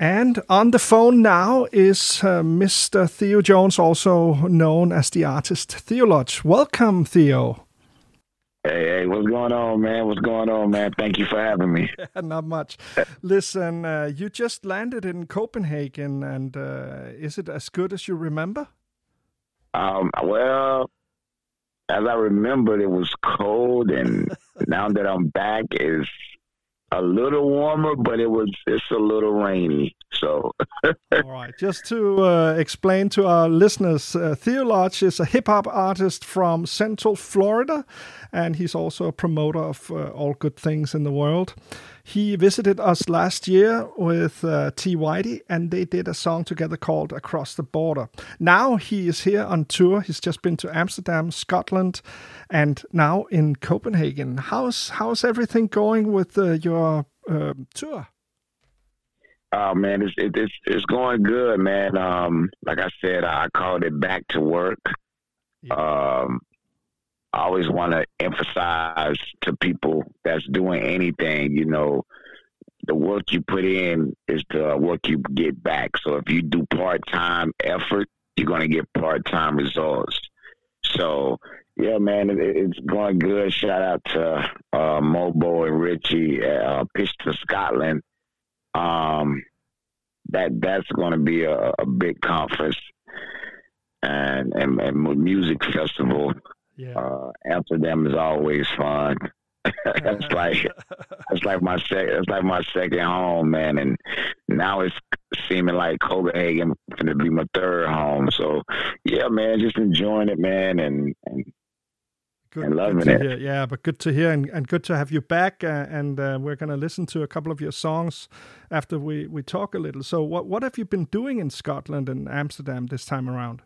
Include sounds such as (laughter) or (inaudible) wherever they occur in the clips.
And on the phone now is uh, Mr. Theo Jones, also known as the artist Theolodge. Welcome, Theo. Hey, hey, what's going on, man? What's going on, man? Thank you for having me. (laughs) Not much. Listen, uh, you just landed in Copenhagen, and uh, is it as good as you remember? Um, well, as I remembered, it was cold, and (laughs) now that I'm back, it's a little warmer, but it was it's a little rainy. So, (laughs) all right. Just to uh, explain to our listeners, uh, Theolodge is a hip hop artist from Central Florida, and he's also a promoter of uh, all good things in the world. He visited us last year with uh, T. Whitey, and they did a song together called Across the Border. Now he is here on tour. He's just been to Amsterdam, Scotland, and now in Copenhagen. How's how's everything going with uh, your uh, tour? Oh man, it's it, it's it's going good, man. Um, like I said, I called it back to work. Yeah. Um, I always want to emphasize to people that's doing anything, you know, the work you put in is the work you get back. So if you do part time effort, you're going to get part time results. So yeah, man, it, it's going good. Shout out to uh, Mobo and Richie, uh, Pitch to Scotland. Um, that that's going to be a, a big conference and, and, and music festival yeah. Uh, Amsterdam is always fun. (laughs) that's (laughs) like that's like my sec that's like my second home, man. And now it's seeming like Copenhagen gonna be my third home. So yeah, man, just enjoying it, man, and and, good, and loving good it. Hear. Yeah, but good to hear and, and good to have you back. Uh, and uh, we're gonna listen to a couple of your songs after we we talk a little. So what what have you been doing in Scotland and Amsterdam this time around?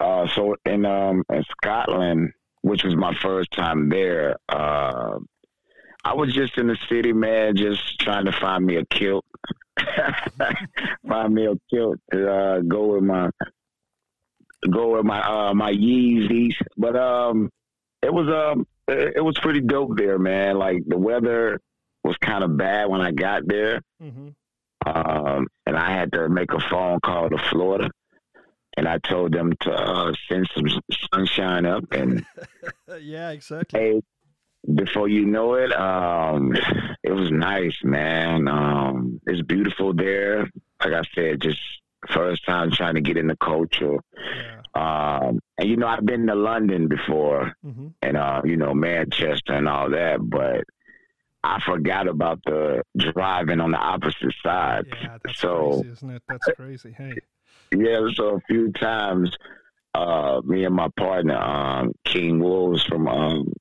Uh, so in um in Scotland, which was my first time there, uh, I was just in the city, man, just trying to find me a kilt, (laughs) find me a kilt to uh, go with my go with my uh, my Yeezys. But um, it was um it, it was pretty dope there, man. Like the weather was kind of bad when I got there. Mm-hmm. Um, and I had to make a phone call to Florida and I told them to uh, send some sunshine up and (laughs) yeah, exactly. Hey, before you know it, um, it was nice, man. Um, it's beautiful there. Like I said, just first time trying to get in the culture. Yeah. Um, and you know, I've been to London before, mm-hmm. and uh, you know, Manchester and all that, but I forgot about the driving on the opposite side. Yeah, that's so, crazy, isn't it? That's crazy. Hey. Yeah, so a few times, uh, me and my partner, um, King Wolves from um,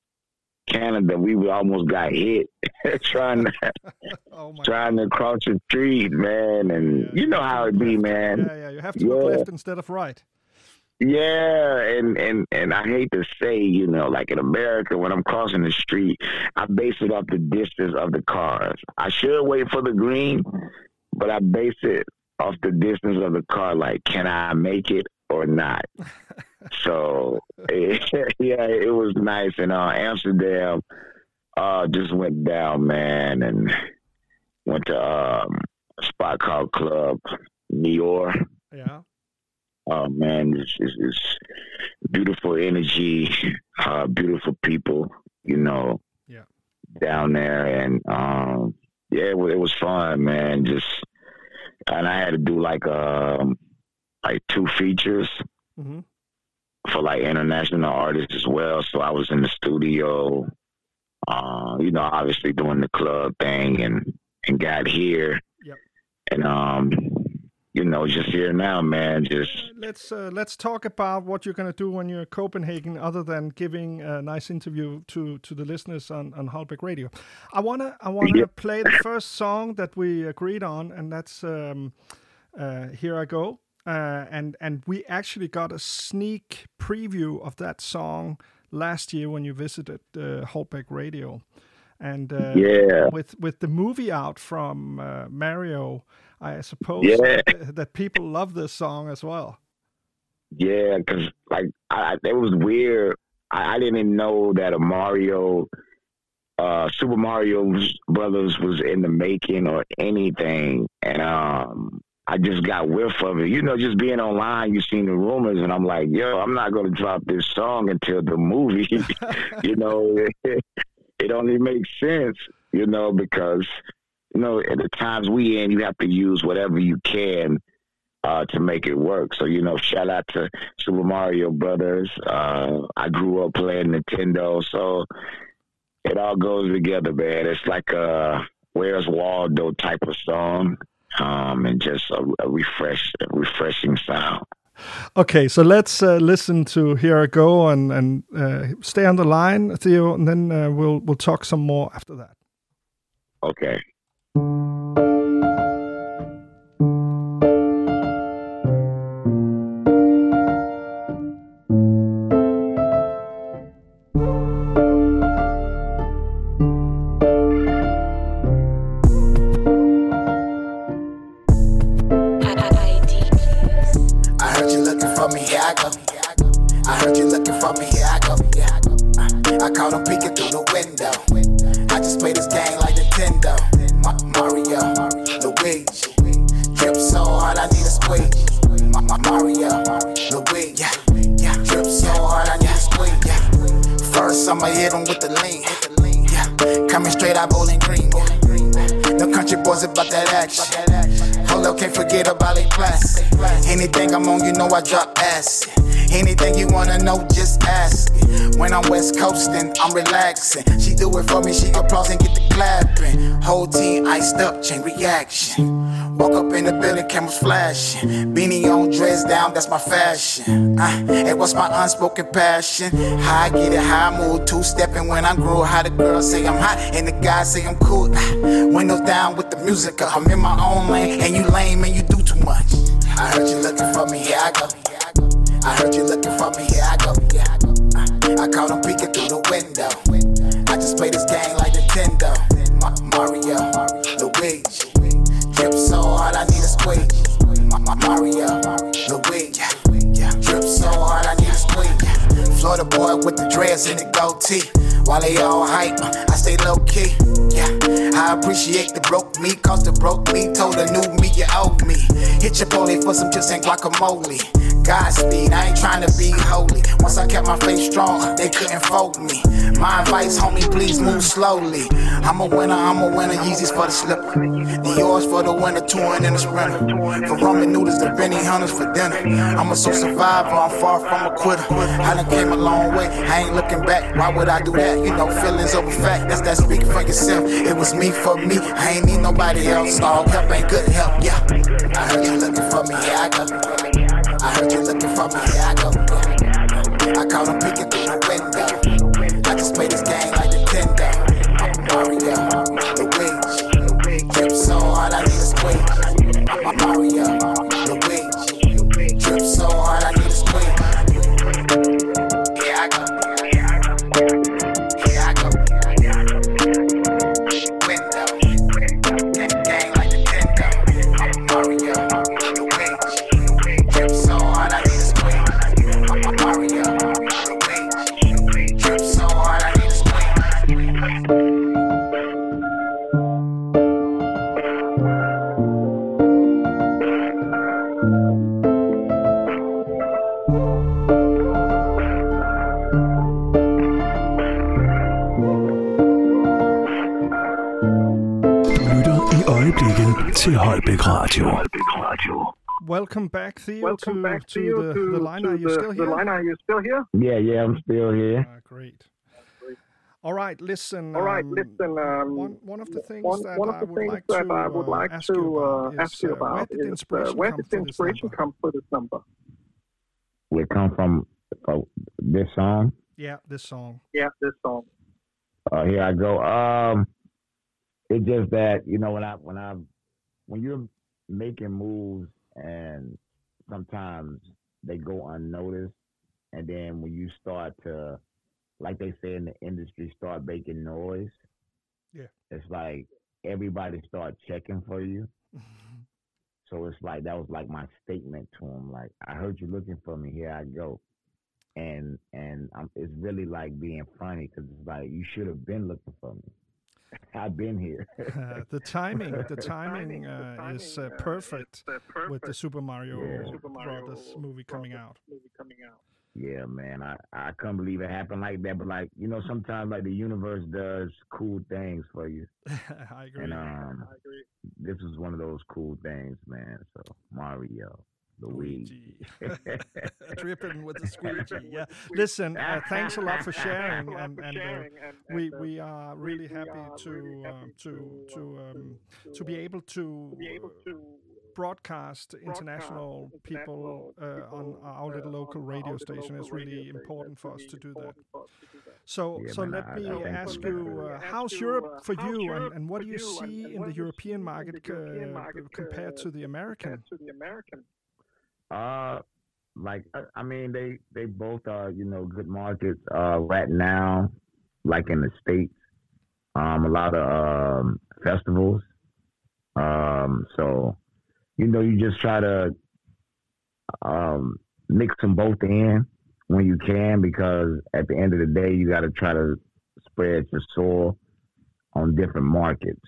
Canada, we almost got hit (laughs) trying to (laughs) oh trying God. to cross the street, man. And yeah, you know how it be, man. Yeah, yeah. You have to yeah. left instead of right. Yeah, and and and I hate to say, you know, like in America, when I'm crossing the street, I base it off the distance of the cars. I should wait for the green, but I base it off the distance of the car, like, can I make it or not? (laughs) so, (laughs) yeah, it was nice. And uh, Amsterdam uh, just went down, man, and went to um, a spot called Club Nior. Yeah. Oh man, it's, it's, it's beautiful energy, (laughs) uh, beautiful people, you know. Yeah. Down there, and um, yeah, it, it was fun, man. Just and I had to do like um like two features mm-hmm. For like international artists as well. So I was in the studio, uh, you know, obviously doing the club thing, and and got here, yep. and um, you know, just here now, man. Just let's uh, let's talk about what you're gonna do when you're in Copenhagen, other than giving a nice interview to to the listeners on on Holbæk Radio. I wanna I wanna yeah. play the first song that we agreed on, and that's um, uh, "Here I Go." Uh, and and we actually got a sneak preview of that song last year when you visited uh, Holbæk Radio, and uh, yeah, with with the movie out from uh, Mario, I suppose yeah. that, that, people love this song as well. Yeah, because like I, it was weird. I, I, didn't know that a Mario uh, Super Mario Brothers was in the making or anything, and um, I just got whiff of it. You know, just being online, you seen the rumors, and I'm like, yo, I'm not gonna drop this song until the movie. (laughs) you know, it, it only makes sense, you know, because you know at the times we in, you have to use whatever you can uh, to make it work. So you know, shout out to Super Mario Brothers. Uh, I grew up playing Nintendo, so it all goes together, man. It's like a Where's Waldo type of song, um, and just a, a refresh, a refreshing sound. Okay, so let's uh, listen to "Here I Go" and and uh, stay on the line, Theo, and then uh, we'll we'll talk some more after that. Okay. Anything I'm on, you know I drop acid. Anything you wanna know, just ask it. When I'm West Coastin', I'm relaxing. She do it for me, she applause and get the clapping. Whole team iced up, chain reaction. Walk up in the building, cameras flashing. Beanie on, dress down, that's my fashion. Uh, it was my unspoken passion. How I get it, how I move, two stepping when I grow. How the girls say I'm hot and the guys say I'm cool. Uh, windows down with the music, I'm in my own lane, and you lame and you do too much. I heard you looking for me, here I go. I heard you looking for me, here I go. I caught him peeking through the window. I just play this game like Nintendo. Mario, Luigi. Drip so hard, I need a squeeze. Mario, Luigi. Drip so hard, I need a squeeze. Florida boy with the dress and the goatee. While they all hype, I stay low key. Yeah, I appreciate the broke me, cause the broke me told the new me you owe me. Hit your pony for some chips and guacamole. Godspeed, I ain't trying to be holy. Once I kept my faith strong, they couldn't fold me. My advice, homie, please move slowly. I'm a winner, I'm a winner. Yeezys for the slipper. The yours for the winter, touring in the sprinter. For ramen noodles, the Benihana's for dinner. I'm a soul survivor, I'm far from a quitter. I done came a long way, I ain't looking back. Why would I do that? You know, feelings over fact. That's that speaking for yourself. It was me for me, I ain't need nobody else. All help ain't good help, yeah. I heard you looking for me, yeah, I go. I heard you looking for me, here I go. I caught him peeking through the window. I just play this game like Nintendo. Mario, Welcome back, Theo, Welcome to, back, Theo, to, the, to the line. Are you the, still here? The line, are you still here? Yeah, yeah, I'm still here. Uh, great. All right, listen. All right, um, listen. Um, one, one of the things one, that, one of the I, would like that to, I would uh, like ask to you uh, ask you about where did the inspiration, where did the inspiration come for this number? Would come from uh, this song. Yeah, this song. Yeah, this song. Uh, here I go. Um, it's just that you know when I when I when you're making moves and sometimes they go unnoticed, and then when you start to, like they say in the industry, start making noise. Yeah, it's like everybody start checking for you. Mm-hmm. (laughs) So it's like that was like my statement to him. Like I heard you looking for me. Here I go. and and um, it's really like being funny because it's like you should have been looking for me. (laughs) I've been here. uh, (laughs) the timing, the timing uh, is uh, perfect, with the Super Mario, Yeah. Super Mario Brothers movie coming out. Movie coming out. Yeah, man, I I couldn't believe it happened like that. But like you know, sometimes like the universe does cool things for you, (laughs) I agree. and um, I agree. this is one of those cool things, man. So Mario, Luigi. (laughs) (laughs) Dripping with the squeegee. Yeah. Listen, uh, thanks a lot for sharing, and, and uh, we we are really happy to uh, to to um, to be able to be able to broadcast international people uh, on our little local radio station. It's really important for us to do that. So, Yeah, so let I- me I ask you, uh, how's Europe for you, and, and what do you see in the European market uh, compared to the American? to the American. Uh, like I, I mean, they they both are you know good markets. Uh, right now, like in the states, um, a lot of um festivals. Um, so you know, you just try to um mix them both in when you can because at the end of the day, you got to try to spread your soil on different markets.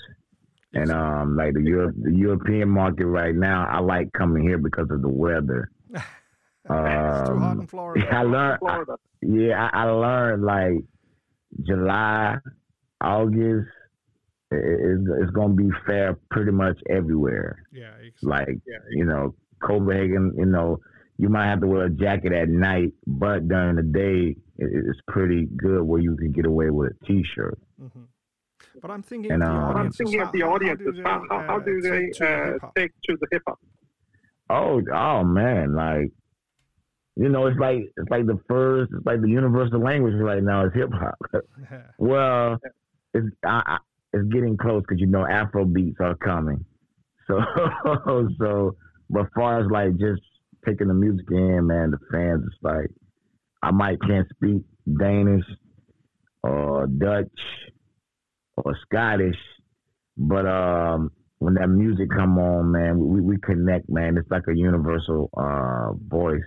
And um, like the Europe, the European market right now, I like coming here because of the weather. (laughs) it's too hot Um, in Florida. (laughs) I learned, I, yeah, I, I learned like July, August, i- it's, it's gonna be fair pretty much everywhere. Yeah, ex- Like Yeah, you know, Copenhagen, you know, you might have to wear a jacket at night, but during the day, it, it's pretty good where you can get away with a t-shirt. mhm. But I'm thinking And, of the um, I'm thinking how, of the how- how audiences. do How, how, how uh, do they take to the uh, hip-hop? take to the hip hop? Oh, oh man, like you know, it's like it's like the first, it's like the universal language right now is hip hop. (laughs) well, it's I, I, it's getting close because you know Afro beats are coming. (laughs) So so, but far as like just taking the music in, man, the fans, it's like I might can't speak Danish or Dutch or Scottish, but um, when that music come on, man, we, we connect, man. It's like a universal uh, voice.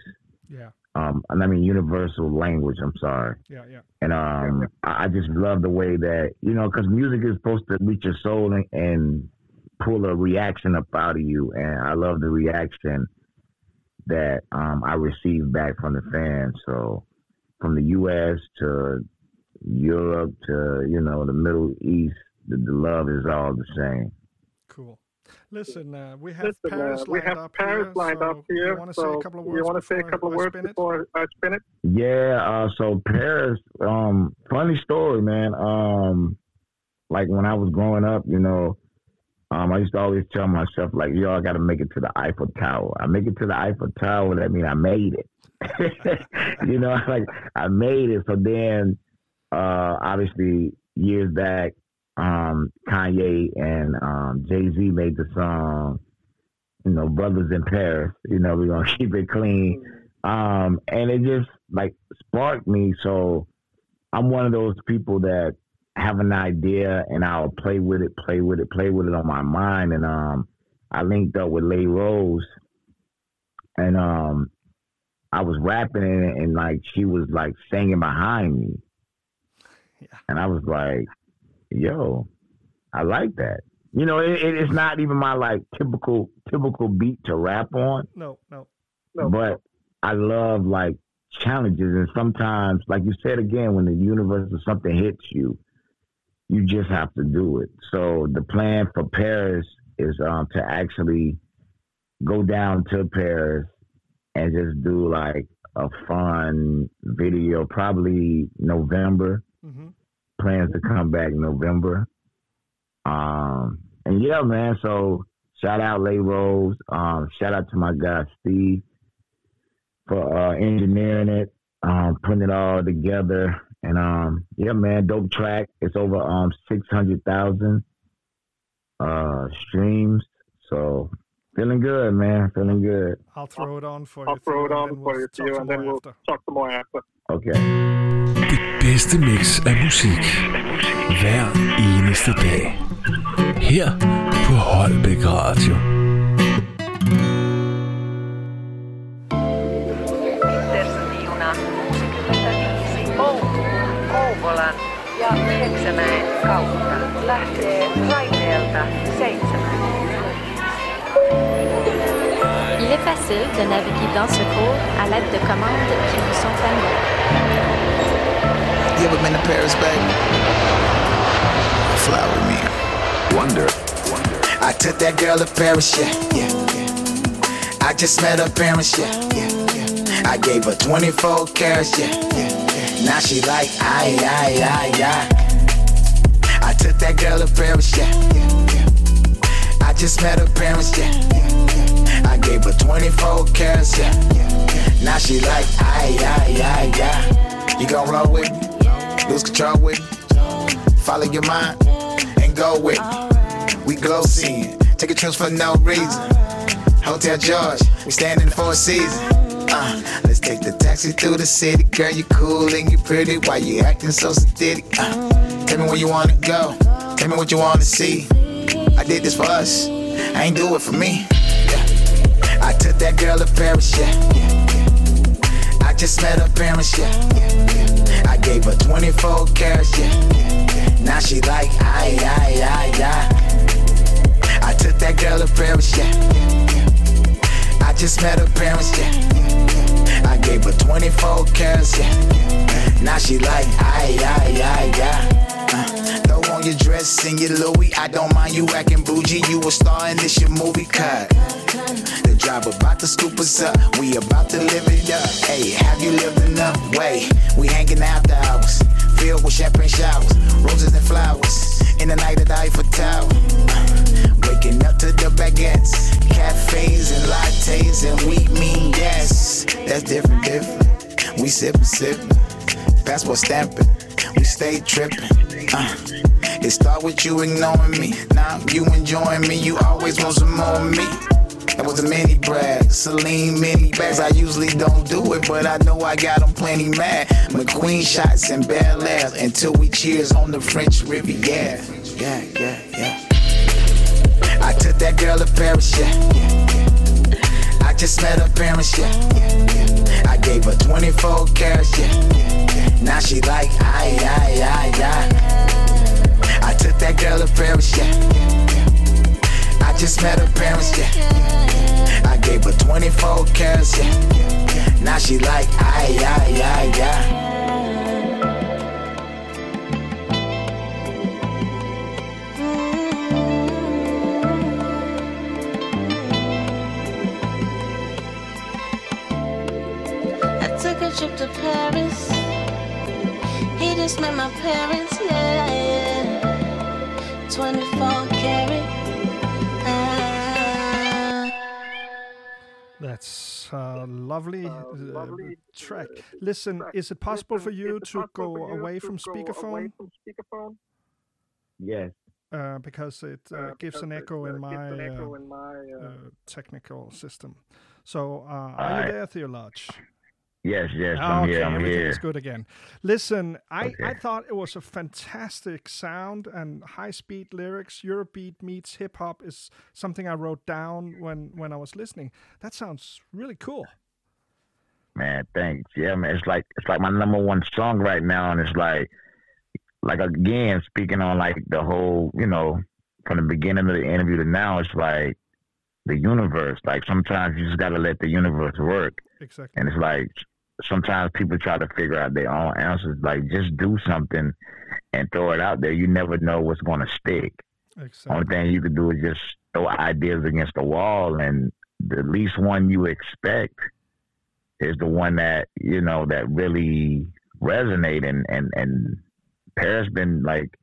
Yeah, Um, and I mean universal language. I'm sorry. yeah, yeah. And um, I I just love the way that you know, because music is supposed to reach your soul and, and pull a reaction up out of you, and I love the reaction that um, I receive back from the fans. So from the U.S. to Europe to you know the Middle East, the, the love is all the same. Cool. Listen, uh, we have Listen, Paris uh, we lined have up Paris here. lined so up here. You want to say so a couple of you words? want to say a before couple of I words spin it? before I spin it? Yeah, uh, so Paris, um, funny story, man. Um, like when I was growing up, you know, um, I used to always tell myself, like, yo, I got to make it to the Eiffel Tower. I make it to the Eiffel Tower, that means I made it. (laughs) you know, (laughs) like I made it. So then, uh, obviously, years back, um, Kanye and um, Jay Z made the song, you know, Brothers in Paris. You know, we're gonna (laughs) keep it clean um, and it just like sparked me. So I'm one of those people that have an idea and I'll play with it, play with it, play with it on my mind. And um, I linked up with Lay Rose, and um, I was rapping and, and like she was like singing behind me, Yeah. and I was like, "Yo, I like that." You know, it, it, it's not even my like typical typical beat to rap on No, no. No. but I love like challenges, and sometimes, like you said again, when the universe or something hits you, you just have to do it. So the plan for Paris is um, to actually go down to Paris and just do like a fun video, probably November. hmm Plans to come back in November. Um, and yeah, man. So shout out Lay Rose. Um, shout out to my guy Steve for uh, engineering it, um, putting it all together. And um, yeah, man, dope track. It's over um six hundred thousand uh streams. So feeling good, man. Feeling good. I'll throw it on for I'll you. throw it on and then for we'll you, talk Theo, some and then we'll talk some more after. Okay. Det bedste mix af musik. Hver eneste dag. Her på Holbæk Radio. Il est facile de naviguer dans ce cours à l'aide de commandes qui vous sont familières. You ever been to Paris, baby? Fly with me. Wonder. I took that girl to Paris, yeah, yeah, yeah. I just met her parents, yeah, yeah, yeah. I gave her 24 carats, yeah, yeah, yeah. Now she like, aye, aye, aye, aye. I took that girl to Paris, yeah, yeah, yeah. I just met her parents, yeah, yeah, yeah. I gave her 24 carats, yeah, yeah, yeah. Now she like, aye, aye, aye, aye. You gon' roll with me? Lose control with me? Follow your mind and go with. We glow seeing, Take a trips for no reason. Hotel George, we standing for a season. Uh, let's take the taxi through the city, girl. You cool and you pretty. Why you acting so sadistic? Uh, tell me where you wanna go. Tell me what you wanna see. I did this for us. I ain't do it for me. Yeah. I took that girl to Paris, yeah, yeah, yeah. I just met her parents, yeah, yeah, yeah. Gave her 24 carats, yeah. Now she like, aye, aye, aye, aye. I took that girl to Paris, yeah. I just met her parents, yeah. I gave her 24 carats, yeah. Now she like, aye, aye, aye, aye. Uh, throw on your dress and your Louis. I don't mind you acting bougie. You a star and this your movie cut. The driver about to scoop us up. We about to live it up. Hey, have you lived enough? Wait, we hanging out the hours. Filled with champagne showers, roses and flowers. In the night at the Eiffel Tower. Waking up to the baguettes, cafes and lattes, and we mean yes. That's different, different. We sippin', sippin', passport stamping. We stay trippin'. Uh, it start with you ignoring me. Now you enjoying me. You always want some more of me. That was a mini brag, Celine mini bags. I usually don't do it, but I know I got them plenty mad. McQueen shots and Belaire until we cheers on the French Riviera. Yeah, yeah, yeah. I took that girl to Paris, yeah, yeah, yeah. I just met her parents, yeah, yeah, yeah. I gave her 24 carats, yeah, yeah, yeah. Now she like, aye, aye, aye, aye. I took that girl to Paris, yeah, yeah, yeah. I just met her parents, yeah, yeah. I gave her 24 carats, yeah, yeah, yeah. Now she like, aye, aye, aye. I took a trip to Paris. He just met my parents, yeah. 24 That's a lovely, uh, track. Listen, is it possible for you to go away from speakerphone? Yes. Uh, because it uh, gives an echo in my, uh, in my uh, uh, technical system. So, uh, are Alright. you there, Theolodge? Yes, yes, I'm okay, here. I'm everything here. is good again. Listen, I, I thought it was a fantastic sound and high speed lyrics. Eurobeat meets hip hop is something I wrote down when, when I was listening. That sounds really cool. Man, thanks. Yeah, man. It's like it's like my number one song right now, and it's like, like again, speaking on like the whole, you know, from the beginning of the interview to now, it's like the universe. Like sometimes you just gotta let the universe work, Exactly. and it's like sometimes people try to figure out their own answers. Like just do something and throw it out there. You never know what's gonna stick. Exactly. Only thing you can do is just throw ideas against the wall, and the least one you expect is the one that you know that really resonate. And and and Paris been like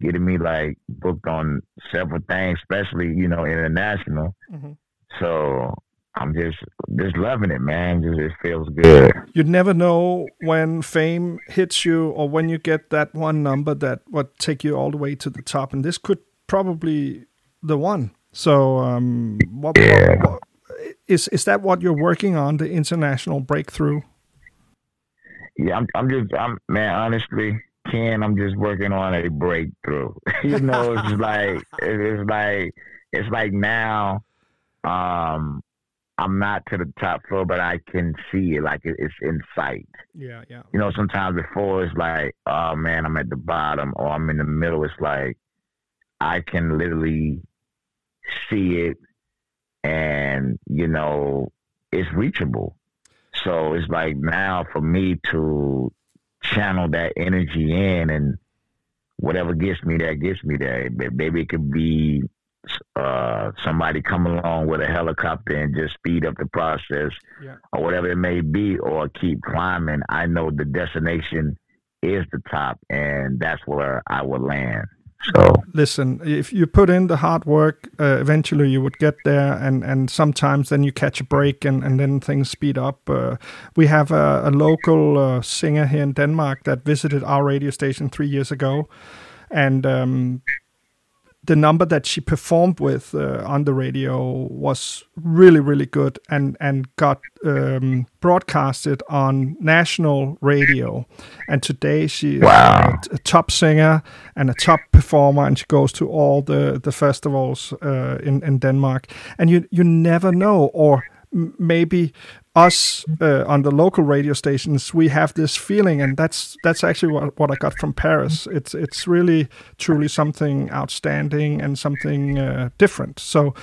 getting me like booked on several things, especially you know international. Mhm. So I'm just just loving it, man. Just it feels good. You never know when fame hits you or when you get that one number that would take you all the way to the top. And this could probably the one. So, um, what, what, what, is is that what you're working on? The international breakthrough? Yeah, I'm I'm just I'm man, honestly, Ken, I'm just working on a breakthrough. (laughs) you know, it's like it's like it's like now um I'm not to the top floor, but I can see it like it's in sight. Yeah, yeah. You know, sometimes before it's like, oh man, I'm at the bottom, or I'm in the middle. It's like I can literally see it, and you know, it's reachable. So it's like now for me to channel that energy in and whatever gets me there gets me there. Maybe it could be uh, somebody come along with a helicopter and just speed up the process Yeah. or whatever it may be or keep climbing. I know the destination is the top and that's where I will land. So Listen, if you put in the hard work, uh, eventually you would get there, and, and sometimes then you catch a break and, and then things speed up. Uh, we have a, a local uh, singer here in Denmark that visited our radio station three years ago, and um, the number that she performed with uh, on the radio was really really good and and got um, broadcasted on national radio and today she is Wow. a, a top singer and a top performer and she goes to all the the festivals uh, in in Denmark and you you never know or m- maybe us uh, on the local radio stations we have this feeling and that's that's actually what, what I got from Paris. It's it's really truly something outstanding and something uh, different. So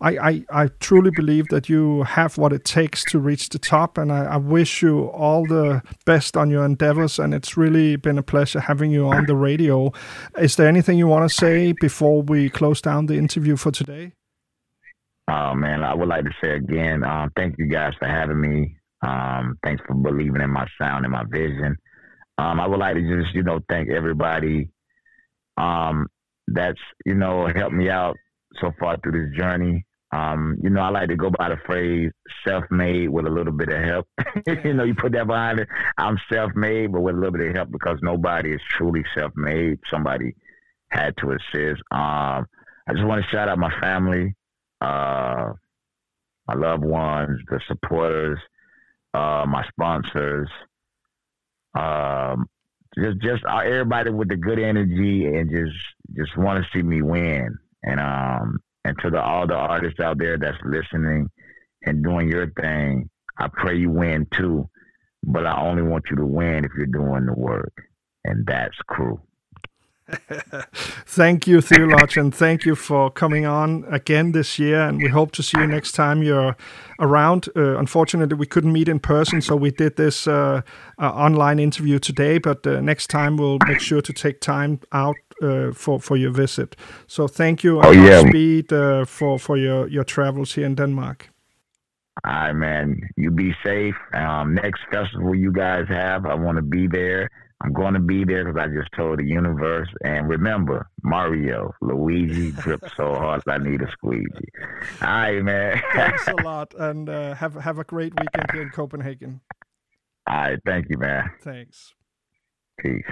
I, I I truly believe that you have what it takes to reach the top and I, I wish you all the best on your endeavors and it's really been a pleasure having you on the radio. Is there anything you want to say before we close down the interview for today Oh man, I would like to say again, um, thank you guys for having me. Um, thanks for believing in my sound and my vision. Um, I would like to just, you know, thank everybody um, that's, you know, helped me out so far through this journey. Um, you know, I like to go by the phrase self-made with a little bit of help. (laughs) you know, you put that behind it. I'm self-made, but with a little bit of help because nobody is truly self-made. Somebody had to assist. I just want to shout out my family uh, my loved ones, the supporters, uh, my sponsors, um, just just uh, everybody with the good energy and just just want to see me win. And um, and to the all the artists out there that's listening and doing your thing, I pray you win too. But I only want you to win if you're doing the work, and that's crew. (laughs) Thank you, Theolodge, and thank you for coming on again this year. And we hope to see you next time you're around. Uh, unfortunately, we couldn't meet in person, so we did this uh, uh, online interview today. But uh, next time, we'll make sure to take time out uh, for for your visit. So thank you, Oh, yeah. Godspeed, uh, for for your your travels here in Denmark. All right, man. You be safe. Um, next festival you guys have, I want to be there. I'm going to be there because I just told the universe. And remember, Mario, Luigi dripped so hard I need a squeegee. All right, man. Thanks a (laughs) lot, and uh, have have a great weekend here in Copenhagen. All right, thank you, man. Thanks. Peace.